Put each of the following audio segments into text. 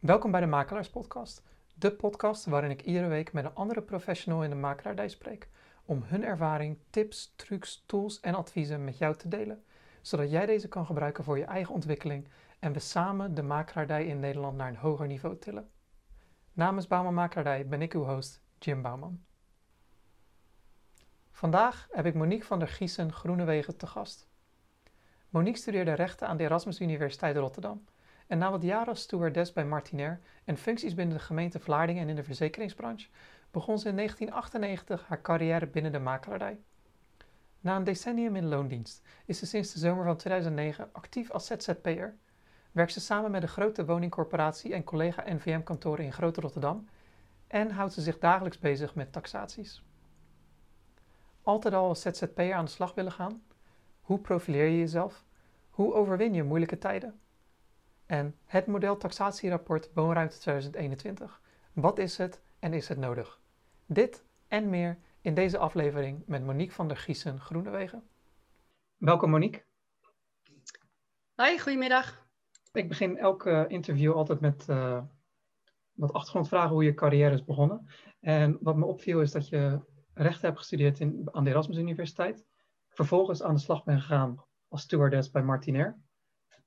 Welkom bij de Makelaars Podcast, de podcast waarin ik iedere week met een andere professional in de makelaardij spreek om hun ervaring, tips, trucs, tools en adviezen met jou te delen, zodat jij deze kan gebruiken voor je eigen ontwikkeling en we samen de makelaardij in Nederland naar een hoger niveau tillen. Namens Bouwman Makelaardij ben ik uw host, Jim Bouwman. Vandaag heb ik Monique van der Giesen Groenewegen te gast. Monique studeerde rechten aan de Erasmus Universiteit Rotterdam en na wat jaren als stewardess bij Martinair en functies binnen de gemeente Vlaardingen en in de verzekeringsbranche, begon ze in 1998 haar carrière binnen de makelaardij. Na een decennium in loondienst is ze sinds de zomer van 2009 actief als ZZP'er. Werkt ze samen met een grote woningcorporatie en collega NVM-kantoren in Grote Rotterdam en houdt ze zich dagelijks bezig met taxaties. Altijd al als ZZP'er aan de slag willen gaan? Hoe profileer je jezelf? Hoe overwin je moeilijke tijden? En het model taxatierapport Woonruimte 2021. Wat is het en is het nodig? Dit en meer in deze aflevering met Monique van der Giesen Groenewegen. Welkom Monique. Hoi, goedemiddag. Ik begin elke interview altijd met uh, wat achtergrondvragen hoe je carrière is begonnen. En wat me opviel is dat je rechten hebt gestudeerd in, aan de Erasmus Universiteit. Vervolgens aan de slag ben gegaan als stewardess bij Martinair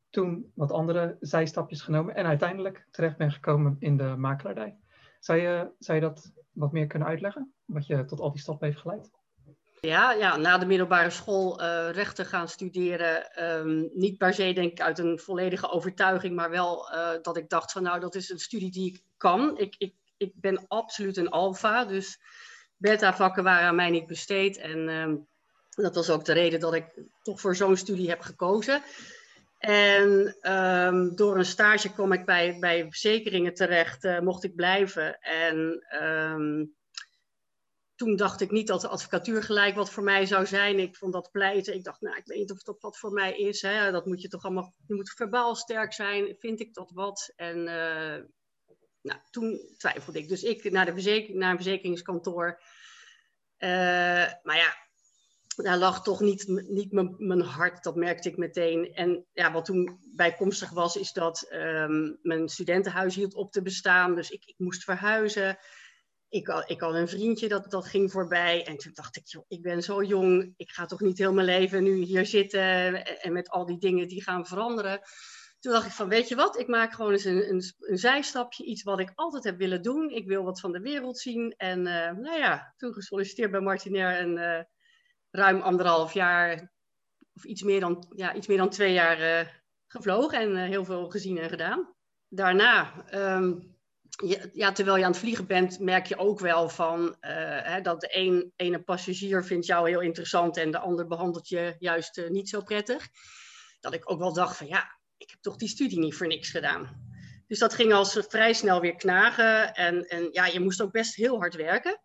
toen wat andere zijstapjes genomen en uiteindelijk terecht ben gekomen in de makelaardij. Zou je, zou je dat wat meer kunnen uitleggen? Wat je tot al die stappen heeft geleid? Ja, ja na de middelbare school uh, rechten gaan studeren. Um, niet per se denk ik uit een volledige overtuiging, maar wel uh, dat ik dacht van nou, dat is een studie die ik kan. Ik, ik, ik ben absoluut een alfa, dus beta-vakken waren aan mij niet besteed. En um, dat was ook de reden dat ik toch voor zo'n studie heb gekozen. En um, door een stage kwam ik bij, bij verzekeringen terecht, uh, mocht ik blijven. En um, toen dacht ik niet dat de advocatuur gelijk wat voor mij zou zijn. Ik vond dat pleiten. Ik dacht, nou, ik weet niet of dat wat voor mij is. Hè. Dat moet je toch allemaal, je moet verbaal sterk zijn. Vind ik dat wat? En uh, nou, toen twijfelde ik. Dus ik naar, de verzekering, naar een verzekeringskantoor. Uh, maar ja, daar lag toch niet, niet mijn, hart, dat merkte ik meteen. En ja, wat toen bijkomstig was, is dat um, mijn studentenhuis hield op te bestaan. Dus ik, ik moest verhuizen. Ik, ik had een vriendje, dat, dat ging voorbij. En toen dacht ik, joh, ik ben zo jong. Ik ga toch niet heel mijn leven nu hier zitten. En, met al die dingen die gaan veranderen. Toen dacht ik van, weet je wat, ik maak gewoon eens een, een, een, zijstapje, iets wat ik altijd heb willen doen. Ik wil wat van de wereld zien. En uh, nou ja, toen gesolliciteerd bij Martinair en uh, ruim anderhalf jaar, of iets meer dan, ja, iets meer dan twee jaar uh, gevlogen en uh, heel veel gezien en gedaan. Daarna, um, ja, terwijl je aan het vliegen bent, merk je ook wel van uh, hè, dat de een, ene passagier vindt jou heel interessant en de ander behandelt je juist niet zo prettig. Dat ik ook wel dacht van ja, ik heb toch die studie niet voor niks gedaan. Dus dat ging als vrij snel weer knagen. En, en ja, je moest ook best heel hard werken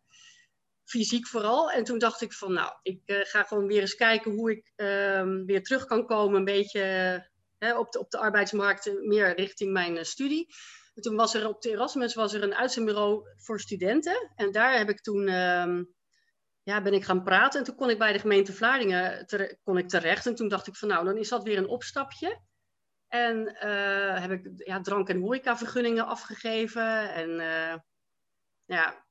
fysiek vooral. En toen dacht ik van, nou, ik uh, ga gewoon weer eens kijken hoe ik uh, weer terug kan komen, een beetje op, de, op de arbeidsmarkt, meer richting mijn uh, studie. En toen was er op de Erasmus was er een uitzendbureau voor studenten. En daar heb ik toen, ehm, ja, ben ik gaan praten. En toen kon ik bij de gemeente Vlaardingen kon ik terecht. En toen dacht ik van, nou, dan is dat weer een opstapje. En heb ik ja, drank- en horecavergunningen afgegeven. En ja,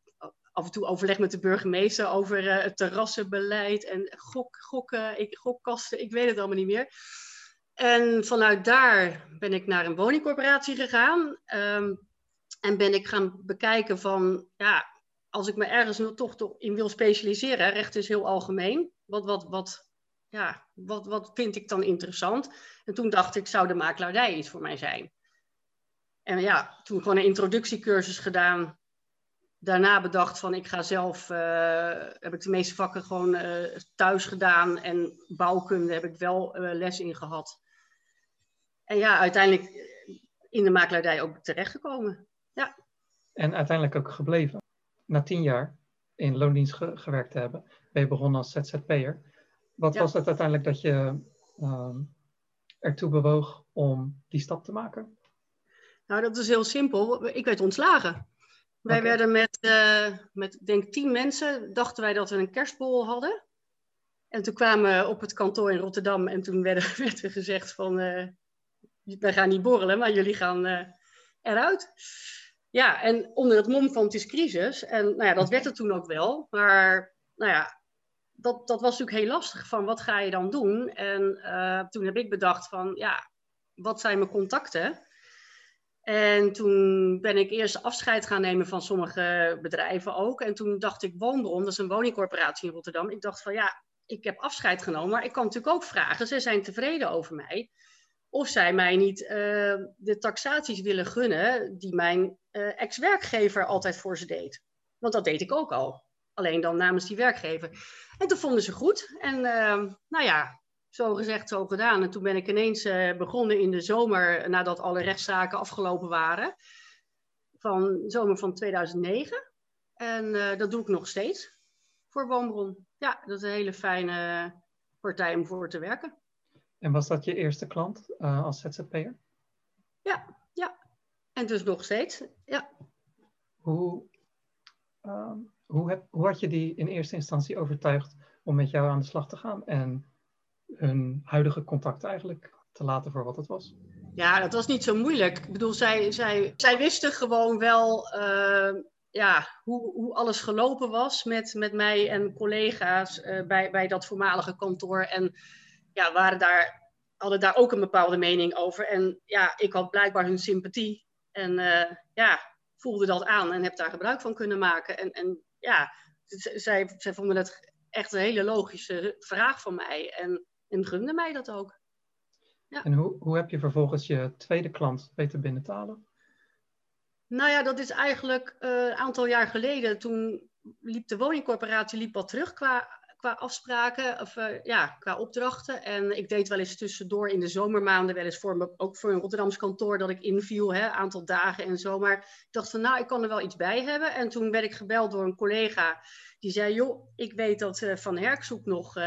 af en toe overleg met de burgemeester over uh, het terrassenbeleid en gok, gokken, ik, gokkasten, ik weet het allemaal niet meer. En vanuit daar ben ik naar een woningcorporatie gegaan um, en ben ik gaan bekijken van, ja, als ik me ergens toch, toch in wil specialiseren, recht is heel algemeen, wat, wat, wat, ja, wat, wat vind ik dan interessant? En toen dacht ik, zou de makelaardij iets voor mij zijn? En ja, toen gewoon een introductiecursus gedaan daarna bedacht van ik ga zelf, uh, heb ik de meeste vakken gewoon uh, thuis gedaan en bouwkunde heb ik wel uh, les in gehad. En ja, uiteindelijk in de makelaardij ook terechtgekomen. Ja. En uiteindelijk ook gebleven. Na tien jaar in loondienst ge gewerkt te hebben, ben je begonnen als ZZP'er. Wat ja. was het uiteindelijk dat je um, ertoe bewoog om die stap te maken? Nou, dat is heel simpel. Ik werd ontslagen. Wij okay. werden met, uh, met, denk tien mensen, dachten wij dat we een kerstbol hadden. En toen kwamen we op het kantoor in Rotterdam en toen werden, werd er gezegd van, uh, wij gaan niet borrelen, maar jullie gaan, uh, eruit. Ja, en onder het mom van het is crisis. En nou ja, dat werd het toen ook wel. Maar nou ja, dat, dat was natuurlijk heel lastig. Van wat ga je dan doen? En toen heb ik bedacht van, ja, wat zijn mijn contacten? En toen ben ik eerst afscheid gaan nemen van sommige bedrijven ook. En toen dacht ik, Woonbron, dat is een woningcorporatie in Rotterdam. Ik dacht van, ja, ik heb afscheid genomen, maar ik kan natuurlijk ook vragen. Ze zijn tevreden over mij. Of zij mij niet uh, de taxaties willen gunnen die mijn uh, ex-werkgever altijd voor ze deed. Want dat deed ik ook al. Alleen dan namens die werkgever. En toen vonden ze goed. En uh, nou ja, zo gezegd, zo gedaan. En toen ben ik ineens uh, begonnen in de zomer, nadat alle rechtszaken afgelopen waren. Van zomer van 2009. En uh, dat doe ik nog steeds voor Woonbron. Ja, dat is een hele fijne partij om voor te werken. En was dat je eerste klant uh, als ZZP'er? Ja, ja. En dus nog steeds, ja. Hoe, uh, hoe, heb, hoe had je die in eerste instantie overtuigd om met jou aan de slag te gaan en hun huidige contact eigenlijk te laten voor wat het was? Ja, dat was niet zo moeilijk. Ik bedoel, zij, zij, zij wisten gewoon wel uh, ja, hoe, hoe alles gelopen was met, met mij en collega's uh, bij, bij dat voormalige kantoor. En ja, waren daar, hadden daar ook een bepaalde mening over. En ja, ik had blijkbaar hun sympathie. En uh, ja, voelde dat aan en heb daar gebruik van kunnen maken. En, en ja, zij, zij vonden het echt een hele logische vraag van mij. En, en gunden mij dat ook. Ja. En hoe, hoe heb je vervolgens je tweede klant weten binnen te halen? Nou ja, dat is eigenlijk uh, een aantal jaar geleden. Toen liep de woningcorporatie liep wat terug qua, qua afspraken, of uh, ja, qua opdrachten. En ik deed wel eens tussendoor in de zomermaanden, wel eens voor me, ook voor een Rotterdams kantoor, dat ik inviel, hè, aantal dagen en zo. Maar ik dacht van, nou, ik kan er wel iets bij hebben. En toen werd ik gebeld door een collega die zei, joh, ik weet dat uh, Van Herk zoekt nog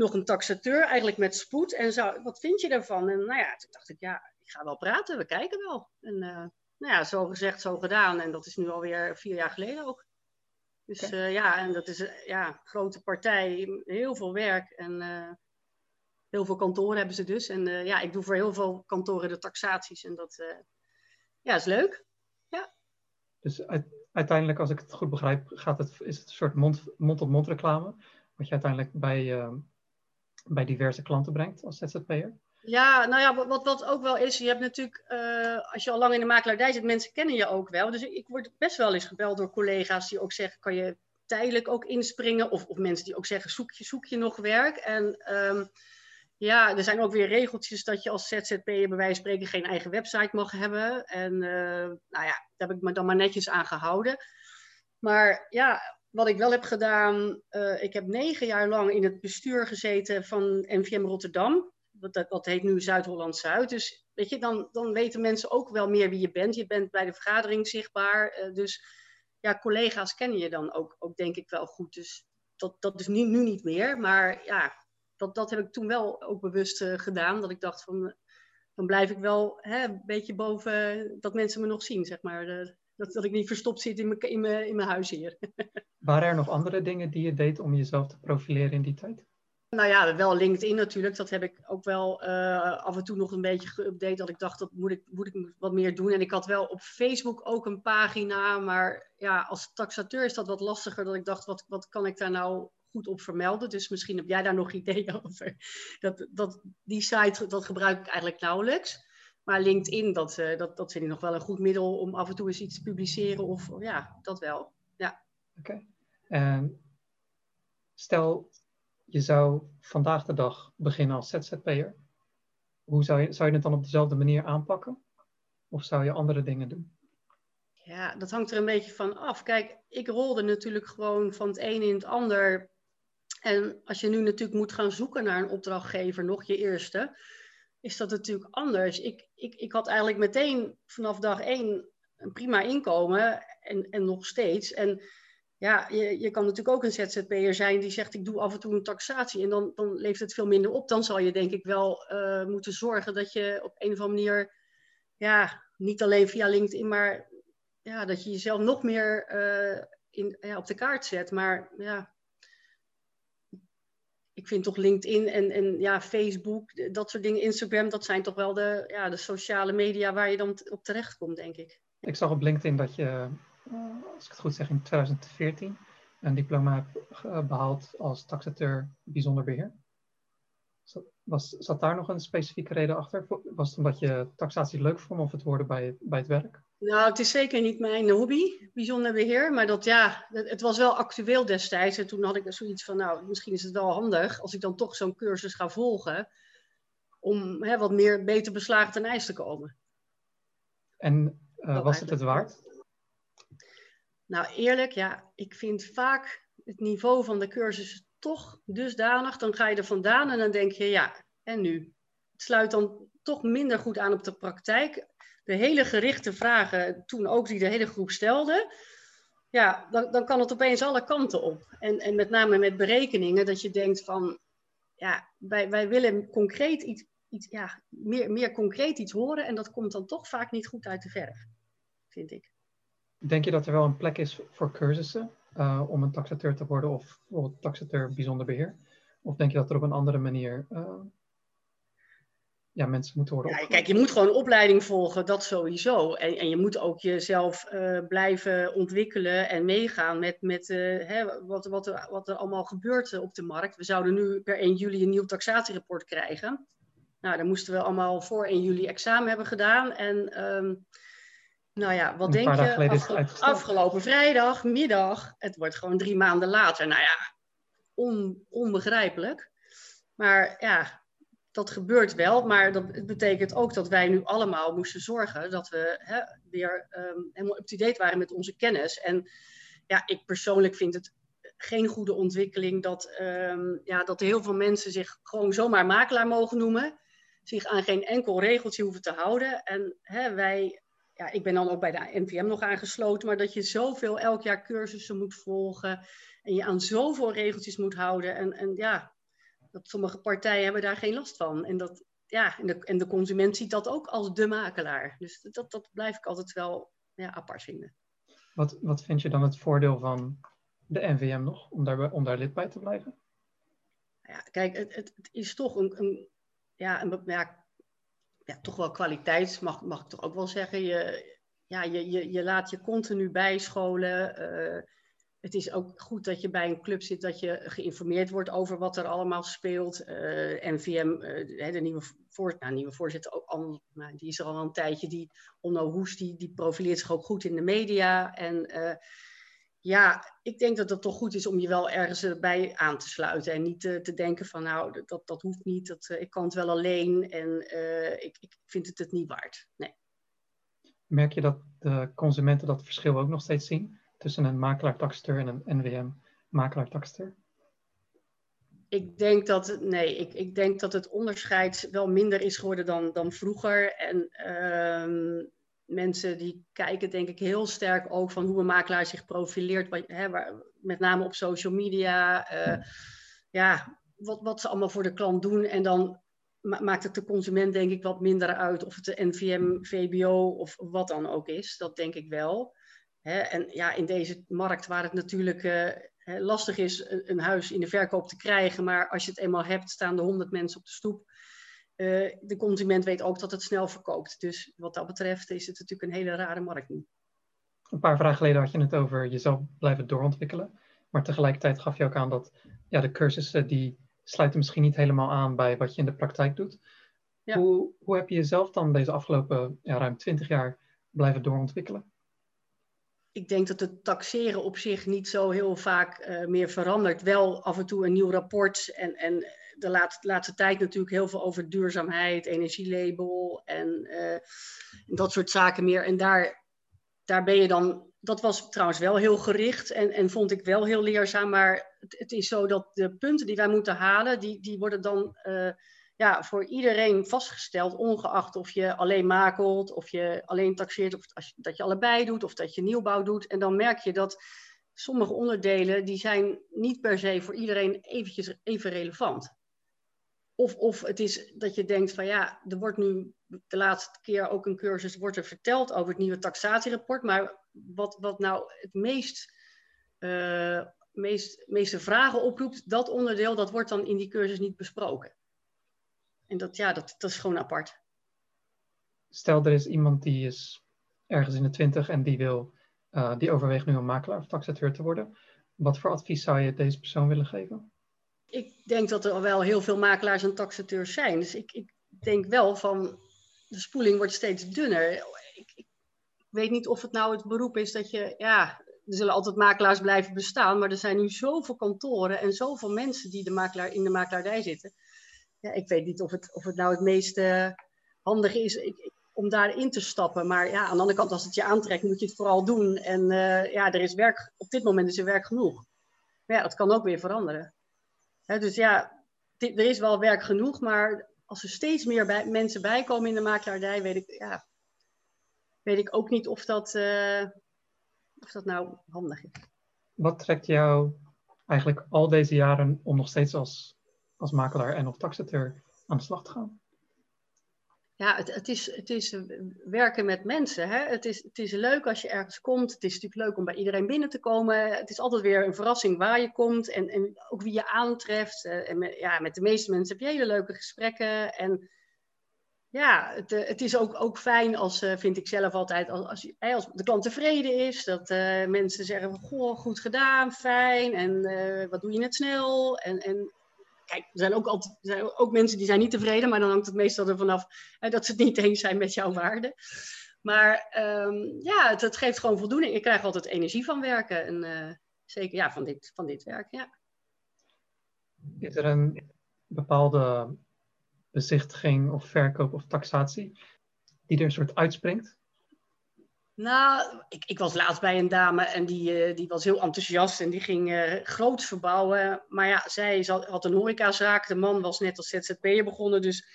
nog een taxateur, eigenlijk met spoed. En zou, wat vind je daarvan? En nou ja, toen dacht ik, ja, ik ga wel praten, we kijken wel. En uh, nou ja, zo gezegd, zo gedaan. En dat is nu alweer vier jaar geleden ook. Dus okay. uh, ja, en dat is uh, ja, grote partij, heel veel werk en heel veel kantoren hebben ze dus. En ja, ik doe voor heel veel kantoren de taxaties en dat ja, is leuk. Ja. Dus uiteindelijk, als ik het goed begrijp, gaat het, is het een soort mond-op-mond -mond reclame, wat je uiteindelijk bij bij diverse klanten brengt als ZZP'er? Ja, nou ja, wat, wat ook wel is, je hebt natuurlijk, uh, als je al lang in de makelaardij zit, mensen kennen je ook wel. Dus ik word best wel eens gebeld door collega's die ook zeggen, kan je tijdelijk ook inspringen? Of, of mensen die ook zeggen, zoek je, zoek je nog werk? En um, ja, er zijn ook weer regeltjes dat je als ZZP'er bij wijze van spreken geen eigen website mag hebben. En uh, nou ja, daar heb ik me dan maar netjes aan gehouden. Maar ja, wat ik wel heb gedaan, uh, ik heb negen jaar lang in het bestuur gezeten van NVM Rotterdam. Dat, dat heet nu Zuid-Holland-Zuid. Dus weet je, dan, dan weten mensen ook wel meer wie je bent. Je bent bij de vergadering zichtbaar. Uh, dus ja, collega's kennen je dan ook, ook denk ik wel goed. Dus dat, dat is nu, nu niet meer. Maar ja, dat, dat heb ik toen wel ook bewust uh, gedaan. Dat ik dacht van, dan blijf ik wel hè, een beetje boven dat mensen me nog zien, zeg maar. Dat, dat ik niet verstopt zit in mijn, in mijn, in mijn huis hier. Waren er nog andere dingen die je deed om jezelf te profileren in die tijd? Nou ja, wel LinkedIn natuurlijk. Dat heb ik ook wel uh, af en toe nog een beetje geüpdate. Dat ik dacht, dat moet ik, moet ik wat meer doen. En ik had wel op Facebook ook een pagina. Maar ja, als taxateur is dat wat lastiger. Dat ik dacht, wat, wat kan ik daar nou goed op vermelden? Dus misschien heb jij daar nog ideeën over. Dat, dat, die site, dat gebruik ik eigenlijk nauwelijks. Maar LinkedIn, dat, uh, dat, dat vind ik nog wel een goed middel om af en toe eens iets te publiceren. Of ja, dat wel. Ja. Oké. Okay. En stel, je zou vandaag de dag beginnen als ZZP'er. Hoe zou je, zou je het dan op dezelfde manier aanpakken? Of zou je andere dingen doen? Ja, dat hangt er een beetje van af. Kijk, ik rolde natuurlijk gewoon van het een in het ander. En als je nu natuurlijk moet gaan zoeken naar een opdrachtgever, nog je eerste, is dat natuurlijk anders. Ik, ik, ik had eigenlijk meteen vanaf dag één een prima inkomen en, en nog steeds. En ja, je, je kan natuurlijk ook een ZZP'er zijn die zegt ik doe af en toe een taxatie en dan, dan levert het veel minder op. Dan zal je denk ik wel uh, moeten zorgen dat je op een of andere manier, ja, niet alleen via LinkedIn, maar ja, dat je jezelf nog meer uh, in, ja, op de kaart zet. Maar ja, ik vind toch LinkedIn en, en ja, Facebook, dat soort dingen, Instagram, dat zijn toch wel de, ja, de sociale media waar je dan op terecht komt, denk ik. Ik zag op LinkedIn dat je, als ik het goed zeg, in 2014 een diploma hebt behaald als taxateur bijzonder beheer. Was, zat daar nog een specifieke reden achter? Was het omdat je taxatie leuk vond of het worden bij, bij het werk? Nou, het is zeker niet mijn hobby, bijzonder beheer. Maar dat ja, het was wel actueel destijds. En toen had ik zoiets van, nou, misschien is het wel handig als ik dan toch zo'n cursus ga volgen. Om hè, wat meer beter beslagen ten ijs te komen. En uh, was het het waard? Nou, eerlijk, ja, ik vind vaak het niveau van de cursus toch dusdanig. Dan ga je er vandaan en dan denk je, ja, en nu? Het sluit dan toch minder goed aan op de praktijk de hele gerichte vragen, toen ook die de hele groep stelde, ja, dan, dan kan het opeens alle kanten op. En, en met name met berekeningen, dat je denkt van, ja, wij, wij willen concreet iets, iets ja, meer, meer concreet iets horen en dat komt dan toch vaak niet goed uit de verf, vind ik. Denk je dat er wel een plek is voor cursussen uh, om een taxateur te worden of bijvoorbeeld taxateur bijzonder beheer? Of denk je dat er op een andere manier uh, ja, mensen moeten worden ja, Kijk, je moet gewoon opleiding volgen, dat sowieso. En, en je moet ook jezelf uh, blijven ontwikkelen en meegaan met, met uh, hè, wat, wat, er, wat er allemaal gebeurt op de markt. We zouden nu per 1 juli een nieuw taxatierapport krijgen. Nou, dan moesten we allemaal voor 1 juli examen hebben gedaan. En um, nou ja, wat denk je? Afge afgelopen vrijdag, middag, het wordt gewoon drie maanden later. Nou ja, on, onbegrijpelijk. Maar ja, dat gebeurt wel, maar dat betekent ook dat wij nu allemaal moesten zorgen dat we hè, weer um, helemaal up-to-date waren met onze kennis. En ja, ik persoonlijk vind het geen goede ontwikkeling dat, um, ja, dat heel veel mensen zich gewoon zomaar makelaar mogen noemen, zich aan geen enkel regeltje hoeven te houden. En hè, wij, ja, ik ben dan ook bij de NVM nog aangesloten, maar dat je zoveel elk jaar cursussen moet volgen en je aan zoveel regeltjes moet houden. En, en ja, dat sommige partijen hebben daar geen last van. En, dat, ja, en, de, en de consument ziet dat ook als de makelaar. Dus dat, dat blijf ik altijd wel ja, apart vinden. Wat, wat vind je dan het voordeel van de NVM nog, om daar, om daar lid bij te blijven? Ja, kijk, het, het, het is toch een, een, ja, een ja, ja, toch wel kwaliteit, mag, mag ik toch ook wel zeggen. Je, ja, je, je, je laat je continu bijscholen. Uh, het is ook goed dat je bij een club zit, dat je geïnformeerd wordt over wat er allemaal speelt. Uh, eh, NVM, eh, de nieuwe, voor, nou, nieuwe voorzitter, ook al, nou, die is er al een tijdje, die Onno Hoes, die, die profileert zich ook goed in de media. En uh, ja, ik denk dat het toch goed is om je wel ergens bij aan te sluiten. En niet te denken van, nou, dat, dat hoeft niet, dat, ik kan het wel alleen en ik, ik vind het het niet waard. Nee. Merk je dat de consumenten dat verschil ook nog steeds zien? Tussen een makelaar-taxateur en een NWM makelaar-taxateur? Ik denk dat, nee, ik, ik denk dat het onderscheid wel minder is geworden dan, dan vroeger. En uh, mensen die kijken denk ik heel sterk ook van hoe een makelaar zich profileert. Hè, waar, met name op social media. Uh, ja, wat, wat ze allemaal voor de klant doen. En dan maakt het de consument denk ik wat minder uit of het de NVM, VBO of wat dan ook is. Dat denk ik wel. Hè, en ja, in deze markt waar het natuurlijk uh, lastig is een, een, huis in de verkoop te krijgen, maar als je het eenmaal hebt, staan er honderd mensen op de stoep. Uh, de consument weet ook dat het snel verkoopt. Dus wat dat betreft is het natuurlijk een hele rare markt nu. Een paar vragen geleden had je het over jezelf blijven doorontwikkelen. Maar tegelijkertijd gaf je ook aan dat ja, de cursussen die sluiten misschien niet helemaal aan bij wat je in de praktijk doet. Ja. Hoe, hoe heb je jezelf dan deze afgelopen ja, ruim twintig jaar blijven doorontwikkelen? Ik denk dat het taxeren op zich niet zo heel vaak uh, meer verandert. Wel af en toe een nieuw rapport en, en de laatste, laatste tijd natuurlijk heel veel over duurzaamheid, energielabel en uh, dat soort zaken meer. En daar, daar ben je dan, dat was trouwens wel heel gericht en, en vond ik wel heel leerzaam. Maar het, is zo dat de punten die wij moeten halen, die, die worden dan... Uh, ja, voor iedereen vastgesteld, ongeacht of je alleen makelt, of je alleen taxeert, of als dat je allebei doet, of dat je nieuwbouw doet. En dan merk je dat sommige onderdelen, die zijn niet per se voor iedereen eventjes even relevant. Of, of het is dat je denkt van ja, er wordt nu de laatste keer ook een cursus wordt er verteld over het nieuwe taxatierapport. Maar wat, wat nou het meest uh, meest, meeste vragen oproept, dat onderdeel, dat wordt dan in die cursus niet besproken. En dat, ja, dat, dat is gewoon apart. Stel, er is iemand die is ergens in de twintig en die wil, uh, die overweegt nu een makelaar of taxateur te worden. Wat voor advies zou je deze persoon willen geven? Ik denk dat er wel heel veel makelaars en taxateurs zijn. Dus ik, ik denk wel van, de spoeling wordt steeds dunner. Ik, ik, weet niet of het nou het beroep is dat je, ja, er zullen altijd makelaars blijven bestaan, maar er zijn nu zoveel kantoren en zoveel mensen die de makelaar, in de makelaardij zitten. Ja, ik weet niet of het, of het nou het meest uh, handige is om daarin te stappen. Maar ja, aan de andere kant, als het je aantrekt, moet je het vooral doen. En uh, ja, er is werk, op dit moment is er werk genoeg. Maar ja, dat kan ook weer veranderen. Dus ja, er is wel werk genoeg, maar als er steeds meer bij, mensen bijkomen in de makelaardij, weet ik, ja, weet ik ook niet of dat, uh, of dat nou handig is. Wat trekt jou eigenlijk al deze jaren om nog steeds als, als makelaar en of taxateur aan de slag te gaan? Ja, het, het, is, het is werken met mensen. Hè? Het, is, het is leuk als je ergens komt. Het is natuurlijk leuk om bij iedereen binnen te komen. Het is altijd weer een verrassing waar je komt en, en ook wie je aantreft. En met, ja, met de meeste mensen heb je hele leuke gesprekken. En ja, het, eh, het is ook, ook fijn als, eh, vind ik zelf altijd, als, als, als de klant tevreden is. Dat mensen zeggen, goh, goed gedaan, fijn. En wat doe je net snel? En, en kijk, er zijn ook, altijd, zijn ook mensen die zijn niet tevreden, maar dan hangt het meestal ervan af hè, dat ze het niet eens zijn met jouw waarde. Maar um, ja, het, geeft gewoon voldoening. Ik krijg altijd energie van werken. En uh, zeker ja, van, dit, van dit werk, ja. Is er een bepaalde bezichtiging of verkoop of taxatie die er een soort uitspringt? Nou, ik, ik, was laatst bij een dame en die, uh, die was heel enthousiast en die ging uh, groots verbouwen. Maar ja, zij had een horecazaak. De man was net als ZZP'er begonnen. Dus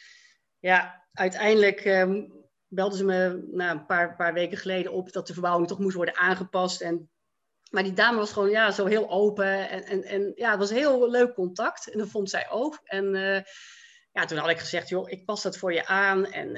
ja, uiteindelijk um, belde ze me nou, een paar, paar weken geleden op dat de verbouwing toch moest worden aangepast. En, maar die dame was gewoon ja, zo heel open. En, en, en ja, het was een heel leuk contact. En dat vond zij ook. En uh, ja, toen had ik gezegd, joh, ik pas dat voor je aan. En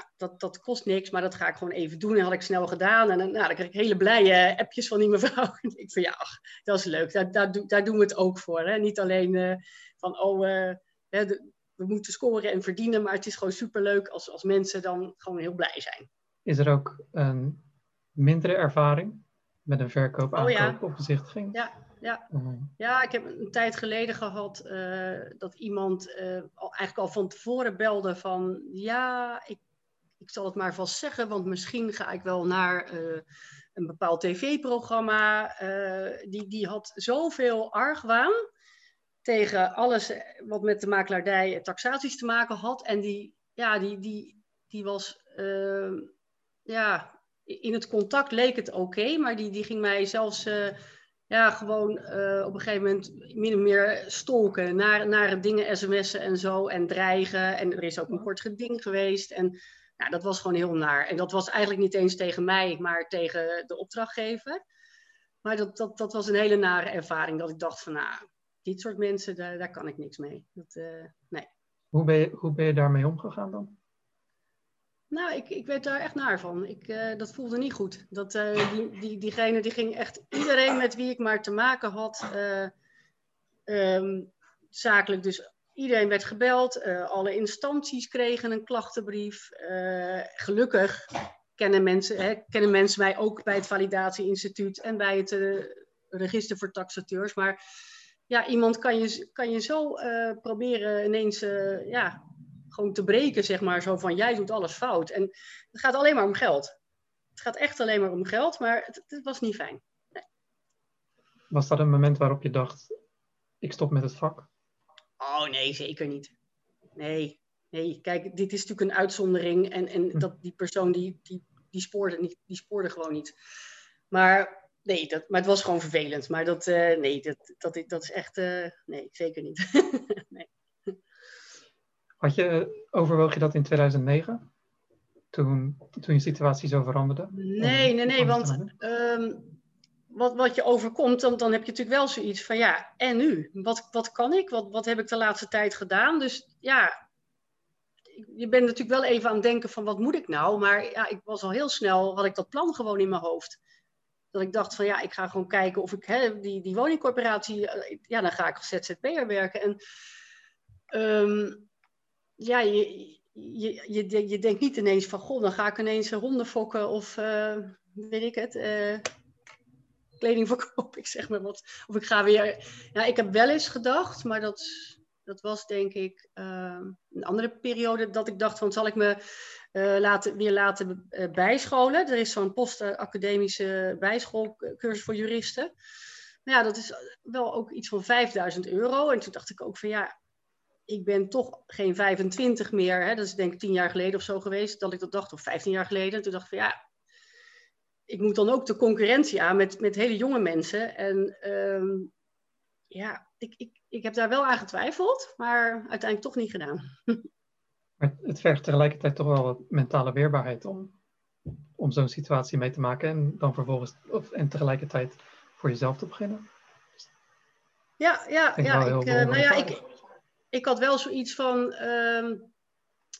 nou, dat, dat kost niks, maar dat ga ik gewoon even doen. En had ik snel gedaan. En nou, dan kreeg ik hele blije appjes van die mevrouw. ik van ja, ach, dat is leuk. Daar, daar, daar, doen we het ook voor. Hè? Niet alleen uh, van, oh, uh, de, we moeten scoren en verdienen. Maar het is gewoon superleuk als, als mensen dan gewoon heel blij zijn. Is er ook een mindere ervaring met een verkoop, aankoop oh, ja. of bezichtiging? Ja, ja. ja, ik heb een tijd geleden gehad uh, dat iemand al, eigenlijk al van tevoren belde van... Ja, ik ik zal het maar vast zeggen, want misschien ga ik wel naar uh, een bepaald tv-programma. Uh, die, die had zoveel argwaan tegen alles wat met de makelaardij en taxaties te maken had. En die, ja, die, die, die was, uh, ja, in het contact leek het oké, maar die, die ging mij zelfs ja, gewoon op een gegeven moment min of meer stolken. Naar, naar dingen sms'en en zo en dreigen. En er is ook een kort geding geweest. En ja, dat was gewoon heel naar. En dat was eigenlijk niet eens tegen mij, maar tegen de opdrachtgever. Maar dat, dat, dat was een hele nare ervaring. Dat ik dacht van, nou, dit soort mensen, daar, daar kan ik niks mee. Dat, uh, nee. Hoe ben, je, hoe ben je daarmee omgegaan dan? Nou, ik, ik werd daar echt naar van. Ik, uh, dat voelde niet goed. Dat, uh, die, die, diegene die ging echt iedereen met wie ik maar te maken had, um, zakelijk dus Iedereen werd gebeld, uh, alle instanties kregen een klachtenbrief. Uh, gelukkig kennen mensen, hè, kennen mensen mij ook bij het Validatieinstituut en bij het uh, Register voor Taxateurs. Maar ja, iemand kan je, kan je zo proberen ineens ja, gewoon te breken, zeg maar. Zo van, jij doet alles fout. En het gaat alleen maar om geld. Het gaat echt alleen maar om geld, maar het, het was niet fijn. Was dat een moment waarop je dacht, ik stop met het vak? Oh nee, zeker niet. Nee, nee. Kijk, dit is natuurlijk een uitzondering. En, en hm. dat, die persoon die, die, die, spoorde niet, die spoorde gewoon niet. Maar nee, dat, maar het was gewoon vervelend. Maar dat, uh, nee, dat, dat, dat is echt, uh, nee, zeker niet. nee. Had je, overwoog je dat in 2009? Toen, toen je situatie zo veranderde? Nee, nee, nee, want um, wat, wat je overkomt, dan, dan heb je natuurlijk wel zoiets van ja, en nu? Wat, wat kan ik? Wat, wat heb ik de laatste tijd gedaan? Dus ja, je bent natuurlijk wel even aan het denken van wat moet ik nou? Maar ja, ik was al heel snel, had ik dat plan gewoon in mijn hoofd. dat ik dacht van ja, ik ga gewoon kijken of ik hè, die, die woningcorporatie, ja, dan ga ik als ZZP'er werken. En ehm, ja, je, je, je, je denkt niet ineens van, goh, dan ga ik ineens honden fokken of weet ik het, kleding verkoop ik zeg maar wat. Of ik ga weer. Ja, ik heb wel eens gedacht, maar dat, dat was denk ik uh, een andere periode dat ik dacht van zal ik me uh, laten, weer laten uh, bijscholen. Er is zo'n postacademische bijschoolcursus voor juristen. Maar ja, dat is wel ook iets van 5000 euro. En toen dacht ik ook van ja, ik ben toch geen 25 meer. Hè? Dat is denk ik 10 jaar geleden of zo geweest dat ik dat dacht, of 15 jaar geleden. En toen dacht ik van ja, ik moet dan ook de concurrentie aan met, met hele jonge mensen. En ehm, ja, ik, ik, ik heb daar wel aan getwijfeld, maar uiteindelijk toch niet gedaan. Maar het vergt tegelijkertijd toch wel wat mentale weerbaarheid om, om zo'n situatie mee te maken en dan vervolgens of, en tegelijkertijd voor jezelf te beginnen. Ja, ja, ja. Ik, uh, nou ja ik, ik had wel zoiets van, ehm,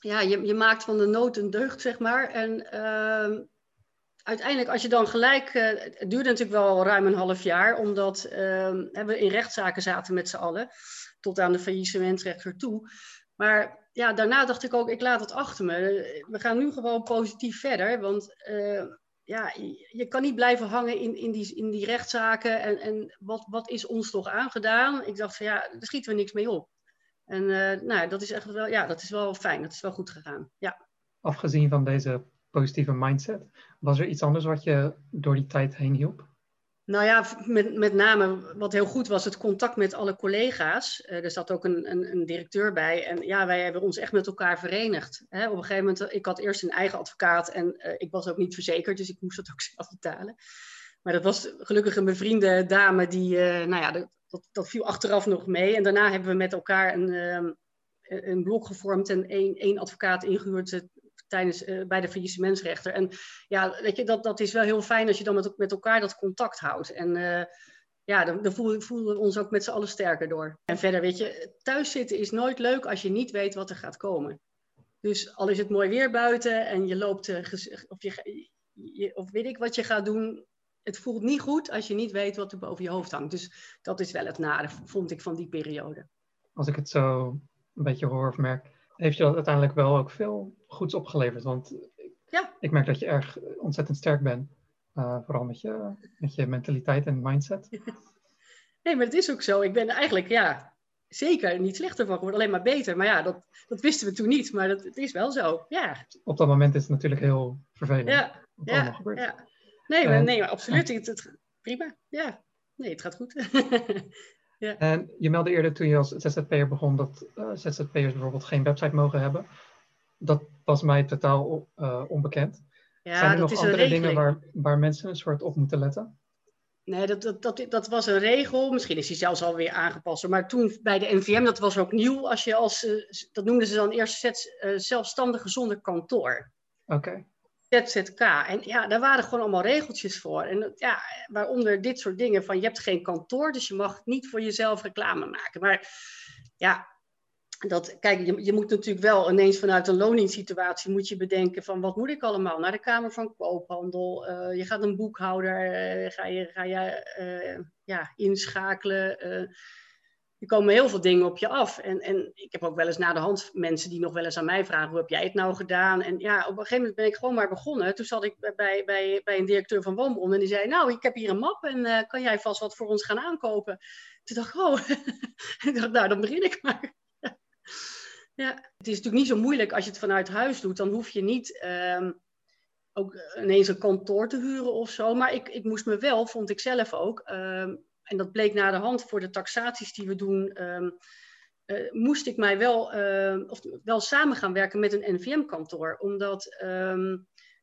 ja, je, je maakt van de nood een deugd, zeg maar. En uh, uiteindelijk, als je dan gelijk. Uh, het duurde natuurlijk wel ruim een half jaar, omdat uh, we in rechtszaken zaten met z'n allen. Tot aan de faillissementrechter toe. Maar ja, daarna dacht ik ook, ik laat het achter me. We gaan nu gewoon positief verder. Want uh, ja, je, kan niet blijven hangen in, in, die, in die rechtszaken. En, en wat, wat is ons toch aangedaan? Ik dacht van ja, daar schieten we niks mee op. En nou, dat is echt wel, ja, dat is wel fijn. Dat is wel goed gegaan. Ja. Afgezien van deze positieve mindset. Was er iets anders wat je door die tijd heen hielp? Nou ja, met, met name wat heel goed was, het contact met alle collega's. Uh, er zat ook een, een, een, directeur bij. En ja, wij hebben ons echt met elkaar verenigd. Hè? Op een gegeven moment, ik had eerst een eigen advocaat en uh, ik was ook niet verzekerd, dus ik moest dat ook zelf betalen. Maar dat was gelukkig een bevriende dame die, nou ja, dat, dat viel achteraf nog mee. En daarna hebben we met elkaar een, ehm, een blok gevormd en één, één advocaat ingehuurd tijdens, uh, bij de faillissementsrechter. En ja, weet je, dat, dat is wel heel fijn als je dan met, met elkaar dat contact houdt. En uh, ja, dan, dan voelen, voelen we ons ook met z'n allen sterker door. En verder, weet je, thuis zitten is nooit leuk als je niet weet wat er gaat komen. Dus al is het mooi weer buiten en je loopt, uh, of, je, je, of weet ik wat je gaat doen, het voelt niet goed als je niet weet wat er boven je hoofd hangt. Dus dat is wel het nare, vond ik, van die periode. Als ik het zo een beetje hoor of merk, heeft je dat uiteindelijk wel ook veel goeds opgeleverd. Want ja. ik merk dat je erg ontzettend sterk bent. Uh, vooral met je, met je mentaliteit en mindset. Nee, maar het is ook zo. Ik ben eigenlijk, ja, zeker niet slechter van geworden, alleen maar beter. Maar ja, dat, dat wisten we toen niet, maar dat, het is wel zo. Ja. Op dat moment is het natuurlijk heel vervelend. Ja, ja, ja. Nee, maar, nee, maar absoluut. Het, het, prima. Ja, nee, het gaat goed. Ja. En je meldde eerder toen je als ZZP'er begon dat uh, ZZP'ers bijvoorbeeld geen website mogen hebben. Dat was mij totaal uh, onbekend. Ja, Zijn er nog andere dingen waar, waar mensen een soort op moeten letten? Nee, dat, dat, dat, dat was een regel. Misschien is die zelfs alweer aangepast. Maar toen bij de NVM, dat was ook nieuw. Als je als, uh, dat noemden ze dan eerst zelfstandige zonder kantoor. Oké. ZZK. En ja, daar waren gewoon allemaal regeltjes voor. En ja, waaronder dit soort dingen van je hebt geen kantoor, dus je mag niet voor jezelf reclame maken. Maar ja, dat, kijk, je, je moet natuurlijk wel ineens vanuit een loningssituatie moet je bedenken van wat moet ik allemaal? Naar de Kamer van Koophandel, uh, je gaat een boekhouder, uh, ga je, ga je uh, ja, inschakelen er komen heel veel dingen op je af. En, en ik heb ook wel eens na de hand mensen die nog wel eens aan mij vragen: hoe heb jij het nou gedaan? En ja, op een gegeven moment ben ik gewoon maar begonnen. Toen zat ik bij, bij, bij een directeur van Woonbron en die zei: Nou, ik heb hier een map en kan jij vast wat voor ons gaan aankopen? Toen dacht ik: Oh, ik dacht, nou, dan begin ik maar. Ja, het is natuurlijk niet zo moeilijk als je het vanuit huis doet. Dan hoef je niet. Um, ook ineens een kantoor te huren of zo. Maar ik, ik moest me wel, vond ik zelf ook, um, en dat bleek na de hand voor de taxaties die we doen, um, uh, moest ik mij wel, of wel samen gaan werken met een NVM-kantoor. Omdat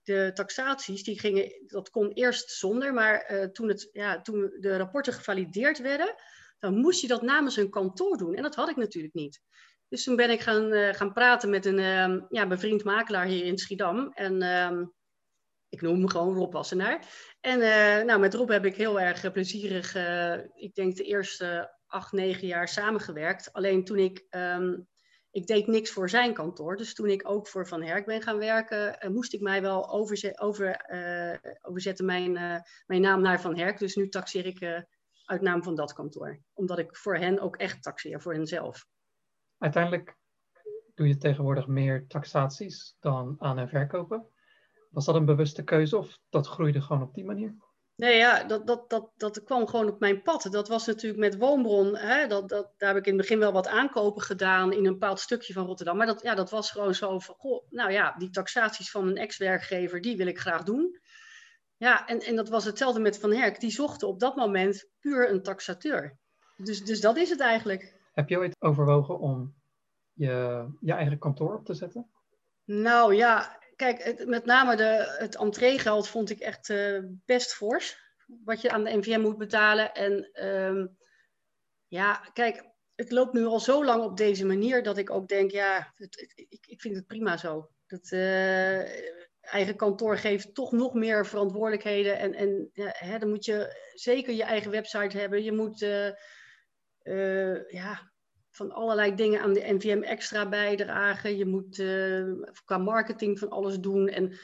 de taxaties, die gingen, dat kon eerst zonder, maar uh, toen, het, ja, toen de rapporten gevalideerd werden, dan moest je dat namens een kantoor doen. En dat had ik natuurlijk niet. Dus toen ben ik gaan, gaan praten met een ehm, ja, bevriend makelaar hier in Schiedam. En ik noem hem gewoon Rob Wassenaar. En uh, nou, met Rob heb ik heel erg eh, plezierig, ik denk de eerste acht, negen jaar samengewerkt. Alleen toen ik, um, ik deed niks voor zijn kantoor. Dus toen ik ook voor Van Herk ben gaan werken, moest ik mij wel over, overzetten mijn, mijn naam naar Van Herk. Dus nu taxeer ik uit naam van dat kantoor. Omdat ik voor hen ook echt taxeer, voor henzelf. Uiteindelijk doe je tegenwoordig meer taxaties dan aan- en verkopen. Was dat een bewuste keuze of dat groeide gewoon op die manier? Nee, ja, dat, dat, dat, dat kwam gewoon op mijn pad. Dat was natuurlijk met Woonbron. Hè, dat, dat, daar heb ik in het begin wel wat aankopen gedaan in een bepaald stukje van Rotterdam. Maar dat, ja, dat was gewoon zo van, goh, nou ja, die taxaties van een ex-werkgever, die wil ik graag doen. Ja, en, en dat was hetzelfde met Van Herk. Die zochten op dat moment puur een taxateur. Dus, dus dat is het eigenlijk. Heb je ooit overwogen om je, je eigen kantoor op te zetten? Nou ja, kijk, met name de, het entreegeld vond ik echt uh, best fors. Wat je aan de NVM moet betalen. En um, ja, kijk, het loopt nu al zo lang op deze manier dat ik ook denk, ja, ik, ik vind het prima zo. Dat uh, eigen kantoor geeft toch nog meer verantwoordelijkheden. En, en ja, hè, dan moet je zeker je eigen website hebben. Je moet uh, ja, van allerlei dingen aan de NVM extra bijdragen. Je moet uh, qua marketing van alles doen. En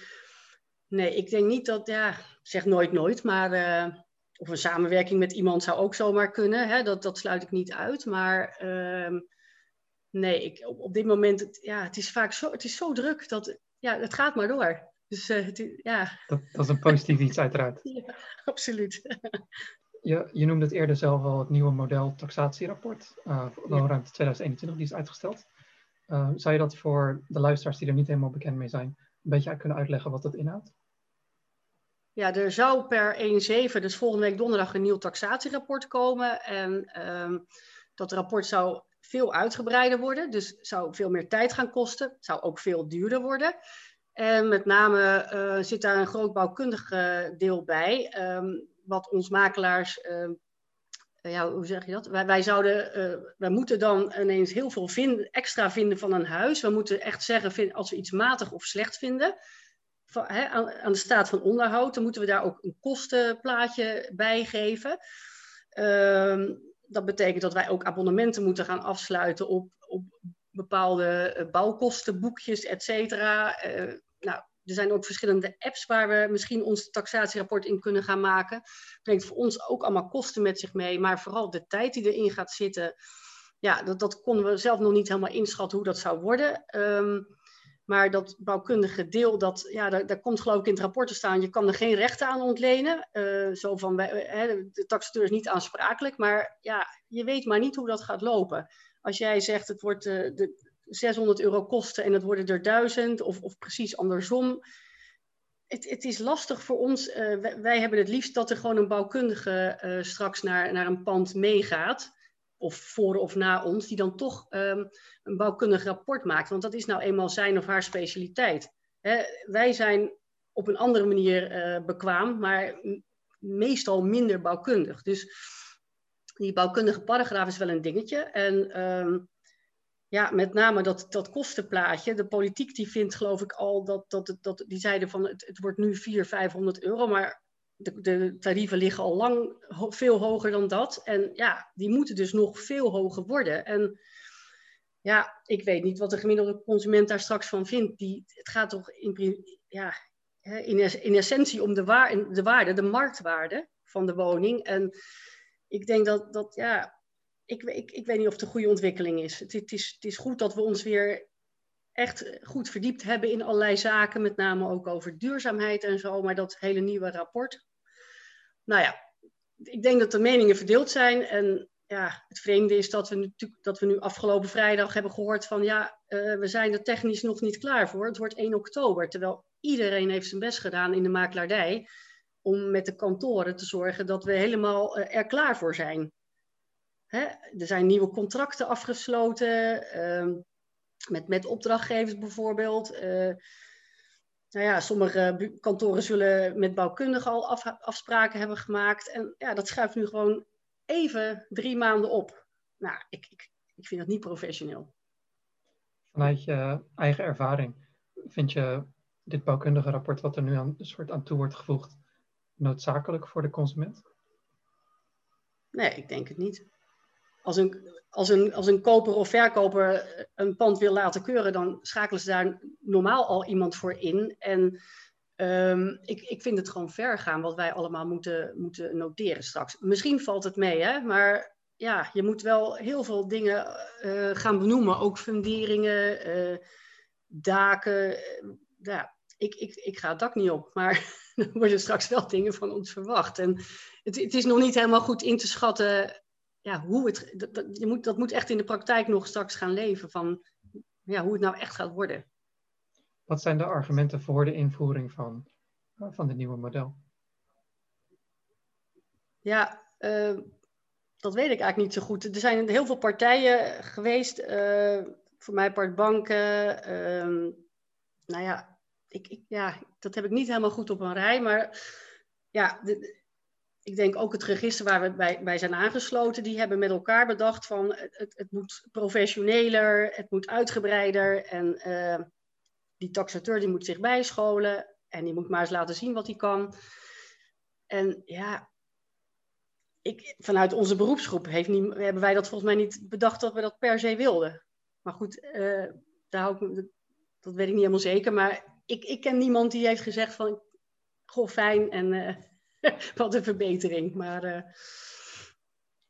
nee, ik denk niet dat, ja, zeg nooit nooit, maar uh, of een samenwerking met iemand zou ook zomaar kunnen. Hè? Dat, dat sluit ik niet uit. Maar uh, nee, ik, op, op dit moment, het, ja, het is vaak zo, het is zo druk dat, ja, het gaat maar door. Dus het, ja. Dat, dat, is een positief iets uiteraard. ja, absoluut. Je, je noemde het eerder zelf al het nieuwe model taxatierapport, uh, woonruimte 2021, die is uitgesteld. Uh, zou je dat voor de luisteraars die er niet helemaal bekend mee zijn, een beetje kunnen uitleggen wat dat inhoudt? Ja, er zou per 1-7, dus volgende week donderdag, een nieuw taxatierapport komen. En um, dat rapport zou veel uitgebreider worden, dus zou veel meer tijd gaan kosten, zou ook veel duurder worden. En met name uh, zit daar een groot bouwkundig deel bij. Um, wat ons makelaars, uh, ja, hoe zeg je dat? Wij, zouden, uh, wij moeten dan ineens heel veel extra vinden van een huis. We moeten echt zeggen, als we iets matig of slecht vinden, van, hè, aan, de staat van onderhoud, dan moeten we daar ook een kostenplaatje bij geven. Uh, dat betekent dat wij ook abonnementen moeten gaan afsluiten op, op bepaalde bouwkostenboekjes, et cetera. Nou, er zijn ook verschillende apps waar we misschien ons taxatierapport in kunnen gaan maken. Brengt voor ons ook allemaal kosten met zich mee, maar vooral de tijd die erin gaat zitten. Ja, dat, dat konden we zelf nog niet helemaal inschatten hoe dat zou worden. Um, maar dat bouwkundige deel, dat, ja, daar, komt geloof ik in het rapport te staan. Je kan er geen rechten aan ontlenen. Uh, zo van, uh, de taxateur is niet aansprakelijk. Maar ja, je weet maar niet hoe dat gaat lopen. Als jij zegt, het wordt uh, de, 600 euro kosten en het worden er 1000 of, of precies andersom. Het, het, is lastig voor ons. Uh, wij, hebben het liefst dat er gewoon een bouwkundige uh, straks naar, naar een pand meegaat. Of voor of na ons, die dan toch um, een bouwkundig rapport maakt. Want dat is nou eenmaal zijn of haar specialiteit. Hè, wij zijn op een andere manier uh, bekwaam, maar meestal minder bouwkundig. Dus die bouwkundige paragraaf is wel een dingetje. En um, ja, met name dat, dat kostenplaatje. De politiek die vindt geloof ik al dat, dat, dat die zeiden van het, het wordt nu 400, 500 euro, maar de, de, tarieven liggen al lang veel hoger dan dat. En ja, die moeten dus nog veel hoger worden. En ja, ik weet niet wat de gemiddelde consument daar straks van vindt. Die, het gaat toch in, ja, in, in essentie om de, waar, de waarde, de marktwaarde van de woning. En ik denk dat, dat ja, ik, ik, ik weet niet of het een goede ontwikkeling is. Het, het, is. het is goed dat we ons weer echt goed verdiept hebben in allerlei zaken, met name ook over duurzaamheid en zo, maar dat hele nieuwe rapport. Nou ja, ik denk dat de meningen verdeeld zijn. En ja, het vreemde is dat we, natuurlijk, dat we nu afgelopen vrijdag hebben gehoord van ja, uh, we zijn er technisch nog niet klaar voor. Het wordt 1 oktober, terwijl iedereen heeft zijn best gedaan in de makelaardij om met de kantoren te zorgen dat we helemaal uh, er klaar voor zijn. Hè? Er zijn nieuwe contracten afgesloten uh, met, met opdrachtgevers bijvoorbeeld. Uh, nou ja, sommige kantoren zullen met bouwkundigen al af, afspraken hebben gemaakt. En ja, dat schuift nu gewoon even drie maanden op. Nou, ik, ik, ik vind dat niet professioneel. Vanuit je eigen ervaring, vind je dit bouwkundige rapport wat er nu aan, een soort aan toe wordt gevoegd noodzakelijk voor de consument? Nee, ik denk het niet. Als een, als, een, als een koper of verkoper een pand wil laten keuren, dan schakelen ze daar normaal al iemand voor in. En ehm, ik, ik vind het gewoon ver gaan wat wij allemaal moeten, moeten noteren straks. Misschien valt het mee, hè? maar ja, je moet wel heel veel dingen uh, gaan benoemen. Ook funderingen, uh, daken. ja, ik, ik, ik ga het dak niet op, maar er worden straks wel dingen van ons verwacht. En het, het is nog niet helemaal goed in te schatten ja, hoe het, dat, dat, je moet, dat moet echt in de praktijk nog straks gaan leven van ja, hoe het nou echt gaat worden. Wat zijn de argumenten voor de invoering van, van dit nieuwe model? Ja, uh, dat weet ik eigenlijk niet zo goed. Er zijn heel veel partijen geweest, uh, voor mij part banken. Uh, nou ja ik, ik, ja, dat heb ik niet helemaal goed op een rij, maar ja, de, ik denk ook het register waar we bij, zijn aangesloten, die hebben met elkaar bedacht van het, het moet professioneler, het moet uitgebreider en uh, die taxateur die moet zich bijscholen en die moet maar eens laten zien wat hij kan. En ja, ik, vanuit onze beroepsgroep heeft niet, hebben wij dat volgens mij niet bedacht dat we dat per se wilden. Maar goed, uh, daar hou ik, dat weet ik niet helemaal zeker. Maar ik, ik ken niemand die heeft gezegd van, goh, fijn en uh, wat een verbetering. Maar uh,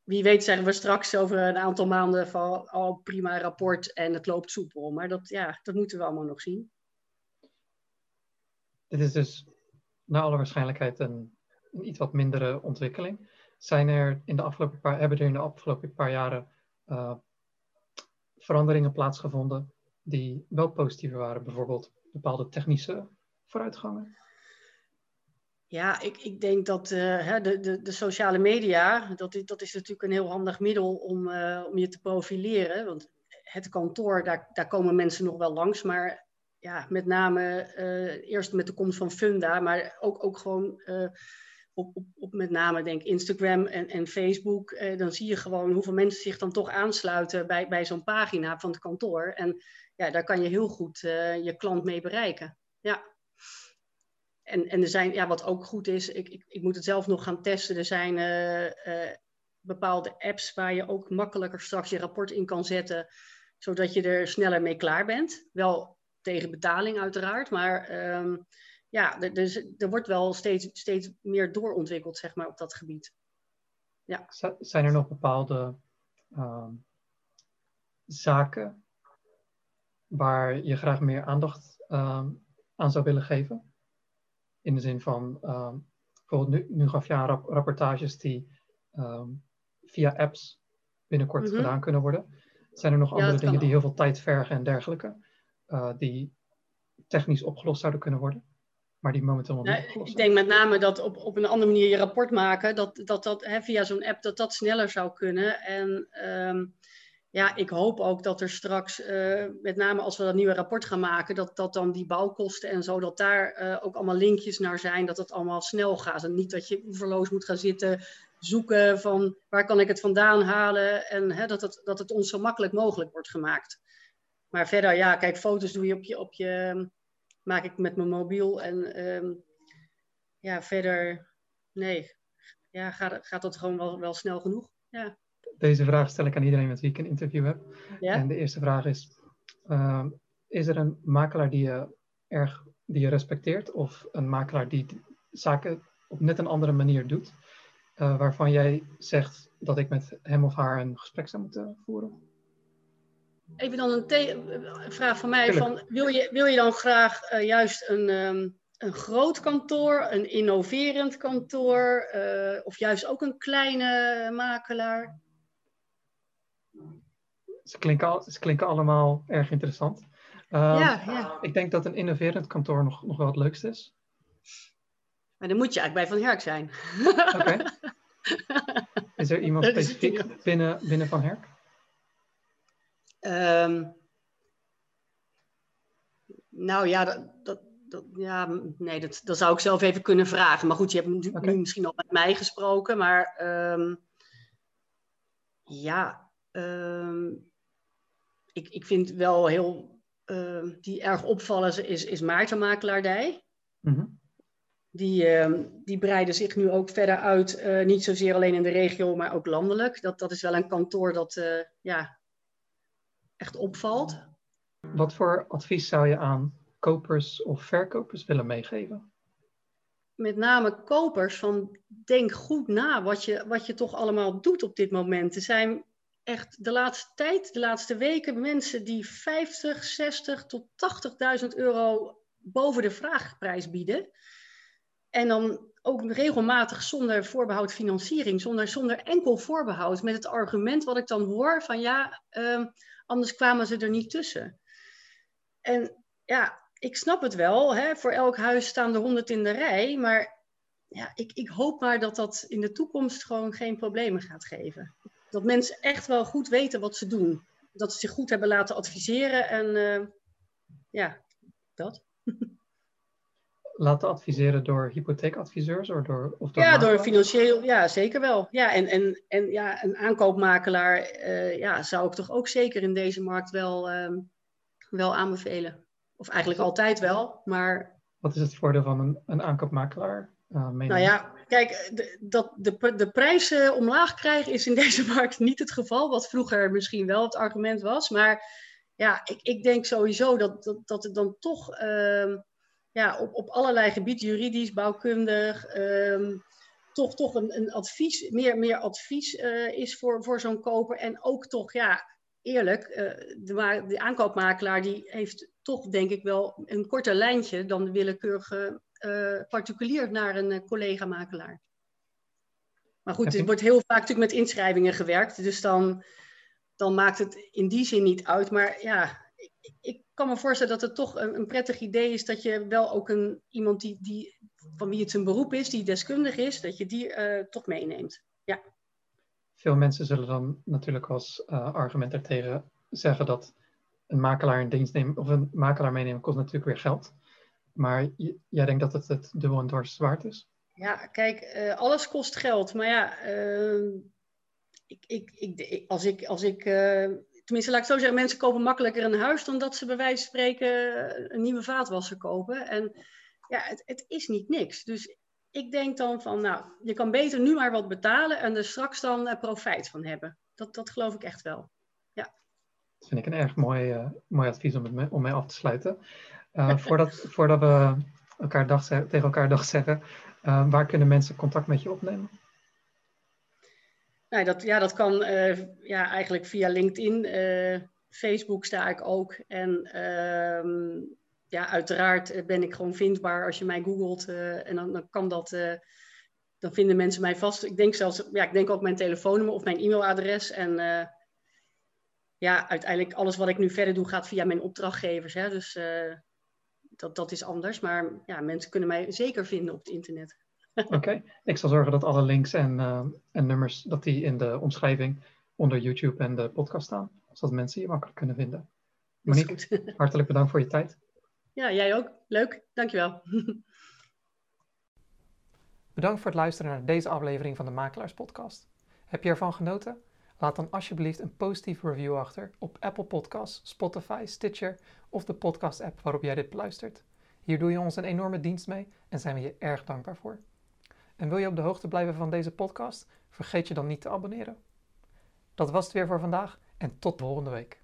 wie weet zeggen we straks over een aantal maanden van, oh prima rapport en het loopt soepel. Maar dat, ja, dat moeten we allemaal nog zien. Dit is dus naar alle waarschijnlijkheid een, een iets wat mindere ontwikkeling. Zijn er in de afgelopen paar, hebben er in de afgelopen paar jaren uh, veranderingen plaatsgevonden die wel positiever waren? Bijvoorbeeld bepaalde technische vooruitgangen? Ja, ik, ik denk dat uh, de, de, de sociale media, dat is, dat is natuurlijk een heel handig middel om, uh, om je te profileren. Want het kantoor, daar, daar komen mensen nog wel langs. Maar ja, met name uh, eerst met de komst van Funda, maar ook, ook gewoon op, op, op met name denk Instagram en, en Facebook. dan zie je gewoon hoeveel mensen zich dan toch aansluiten bij, bij zo'n pagina van het kantoor. En ja, daar kan je heel goed je klant mee bereiken. Ja en, en er zijn, ja, wat ook goed is, ik, ik, ik moet het zelf nog gaan testen. Er zijn uh, uh, bepaalde apps waar je ook makkelijker straks je rapport in kan zetten, zodat je er sneller mee klaar bent. Wel tegen betaling uiteraard, maar um, ja, er, er, wordt wel steeds, steeds meer doorontwikkeld, zeg maar, op dat gebied. Ja. Zijn er nog bepaalde um, zaken waar je graag meer aandacht um, aan zou willen geven? In de zin van, um, bijvoorbeeld nu, nu, gaf je aan rap rapportages die um, via apps binnenkort mm -hmm. gedaan kunnen worden. Zijn er nog andere dingen die heel veel tijd vergen en dergelijke, uh, die technisch opgelost zouden kunnen worden? maar die momenteel nog niet opgelost Ik denk met name dat op, op een andere manier je rapport maken, dat dat, dat hè, via zo'n app dat dat sneller zou kunnen. En um, ja, ik hoop ook dat er straks, uh, met name als we dat nieuwe rapport gaan maken, dat, dat dan die bouwkosten en zo, dat daar uh, ook allemaal linkjes naar zijn, dat het allemaal snel gaat. En niet dat je oeverloos moet gaan zitten zoeken van waar kan ik het vandaan halen en hè, dat, het, dat het ons zo makkelijk mogelijk wordt gemaakt. Maar verder, ja, kijk, foto's doe je op je, op je maak ik met mijn mobiel en um, ja, verder, nee, ja, gaat, gaat dat gewoon wel, wel snel genoeg, ja. Deze vraag stel ik aan iedereen met wie ik een interview heb. Ja? En de eerste vraag is: uh, is er een makelaar die je erg die je respecteert, of een makelaar die zaken op net een andere manier doet, uh, waarvan jij zegt dat ik met hem of haar een gesprek zou moeten voeren? Even dan een vraag van mij: van, wil, je, wil je dan graag uh, juist een, um, een groot kantoor, een innoverend kantoor, uh, of juist ook een kleine makelaar? Ze klinken, al, ze klinken allemaal erg interessant. Um, ja, ja. Ik denk dat een innoverend kantoor nog, nog wel het leukste is. Maar dan moet je eigenlijk bij Van Herk zijn. Oké. Is er iemand specifiek binnen, binnen Van Herk? Um, nou ja, dat, dat, dat, ja, nee, dat, dat zou ik zelf even kunnen vragen. Maar goed, je hebt okay. nu misschien al met mij gesproken, maar um, ja, um, ik, ik vind wel heel, uh, die erg opvallen is, is Maarten Makelaardij. Mm -hmm. die, ehm, die breiden zich nu ook verder uit. Uh, niet zozeer alleen in de regio, maar ook landelijk. Dat, dat is wel een kantoor dat uh, ja, echt opvalt. Wat voor advies zou je aan kopers of verkopers willen meegeven? Met name kopers van denk goed na wat je, wat je toch allemaal doet op dit moment. Er zijn echt de laatste tijd, de laatste weken, mensen die 50, 60 tot 80.000 euro boven de vraagprijs bieden. En dan ook regelmatig zonder voorbehoud financiering, zonder, zonder enkel voorbehoud, met het argument wat ik dan hoor van ja, uh, anders kwamen ze er niet tussen. En ja, ik snap het wel, hè, voor elk huis staan er honderd in de rij, maar ja, ik, ik hoop maar dat dat in de toekomst gewoon geen problemen gaat geven. Dat mensen echt wel goed weten wat ze doen. Dat ze zich goed hebben laten adviseren en uh, ja, dat. laten adviseren door hypotheekadviseurs of door, of door Ja, door financieel, ja, zeker wel. Ja, en, en, en ja, een aankoopmakelaar uh, ja, zou ik toch ook zeker in deze markt wel, uh, wel aanbevelen. Of eigenlijk altijd wel, maar... Wat is het voordeel van een, een aankoopmakelaar? Uh, nou ja, kijk, de, dat de, de prijzen omlaag krijgen is in deze markt niet het geval. Wat vroeger misschien wel het argument was. Maar ja, ik, ik denk sowieso dat, dat, dat het dan toch ehm, ja, op, op allerlei gebieden, juridisch, bouwkundig, ehm, toch, toch een, een advies, meer, meer advies uh, is voor, voor zo'n koper. En ook toch, ja, eerlijk, uh, de, de aankoopmakelaar die heeft toch denk ik wel een korter lijntje dan de willekeurige particulier naar een collega-makelaar. Maar goed, het wordt heel vaak natuurlijk met inschrijvingen gewerkt, dus dan, dan maakt het in die zin niet uit. Maar ja, ik, ik kan me voorstellen dat het toch een, een, prettig idee is dat je wel ook een, iemand die, die, van wie het zijn beroep is, die deskundig is, dat je die uh, toch meeneemt. Ja. Veel mensen zullen dan natuurlijk als uh, argument ertegen zeggen dat een makelaar in dienst nemen of een makelaar meenemen kost natuurlijk weer geld. Maar jij denkt dat het het dubbel en dwars waard is? Ja, kijk, uh, alles kost geld. Maar ja, ik, ik, ik, als ik, als ik tenminste, laat ik zo zeggen, mensen kopen makkelijker een huis dan dat ze bij wijze van spreken een nieuwe vaatwasser kopen. En ja, het, het is niet niks. Dus ik denk dan van, nou, je kan beter nu maar wat betalen en er straks dan profijt van hebben. Dat, dat geloof ik echt wel. Ja. Dat vind ik een erg mooi, mooi advies om, het mee, om mee af te sluiten. Uh, voordat, voordat we elkaar tegen elkaar dag zeggen, waar kunnen mensen contact met je opnemen? Nou, dat, ja, dat kan uh, ja, eigenlijk via LinkedIn. Facebook sta ik ook. En uh, ja, uiteraard ben ik gewoon vindbaar als je mij googelt. En dan, dan kan dat, dan vinden mensen mij vast. Ik denk zelfs, ja, ik denk ook mijn telefoonnummer of mijn e-mailadres. En ja, uiteindelijk alles wat ik nu verder doe gaat via mijn opdrachtgevers. Hè? Dus dat, dat is anders. Maar ja, mensen kunnen mij zeker vinden op het internet. Oké, ik zal zorgen dat alle links en, uh, en nummers dat die in de omschrijving onder YouTube en de podcast staan, zodat mensen je makkelijk kunnen vinden. Monique, hartelijk bedankt voor je tijd. Ja, jij ook. Leuk. Dankjewel. Bedankt voor het luisteren naar deze aflevering van de Makelaars Podcast. Heb je ervan genoten? Laat dan alsjeblieft een positieve review achter op Apple Podcasts, Spotify, Stitcher of de podcast-app waarop jij dit beluistert. Hier doe je ons een enorme dienst mee en zijn we je erg dankbaar voor. En wil je op de hoogte blijven van deze podcast? Vergeet je dan niet te abonneren. Dat was het weer voor vandaag en tot volgende week.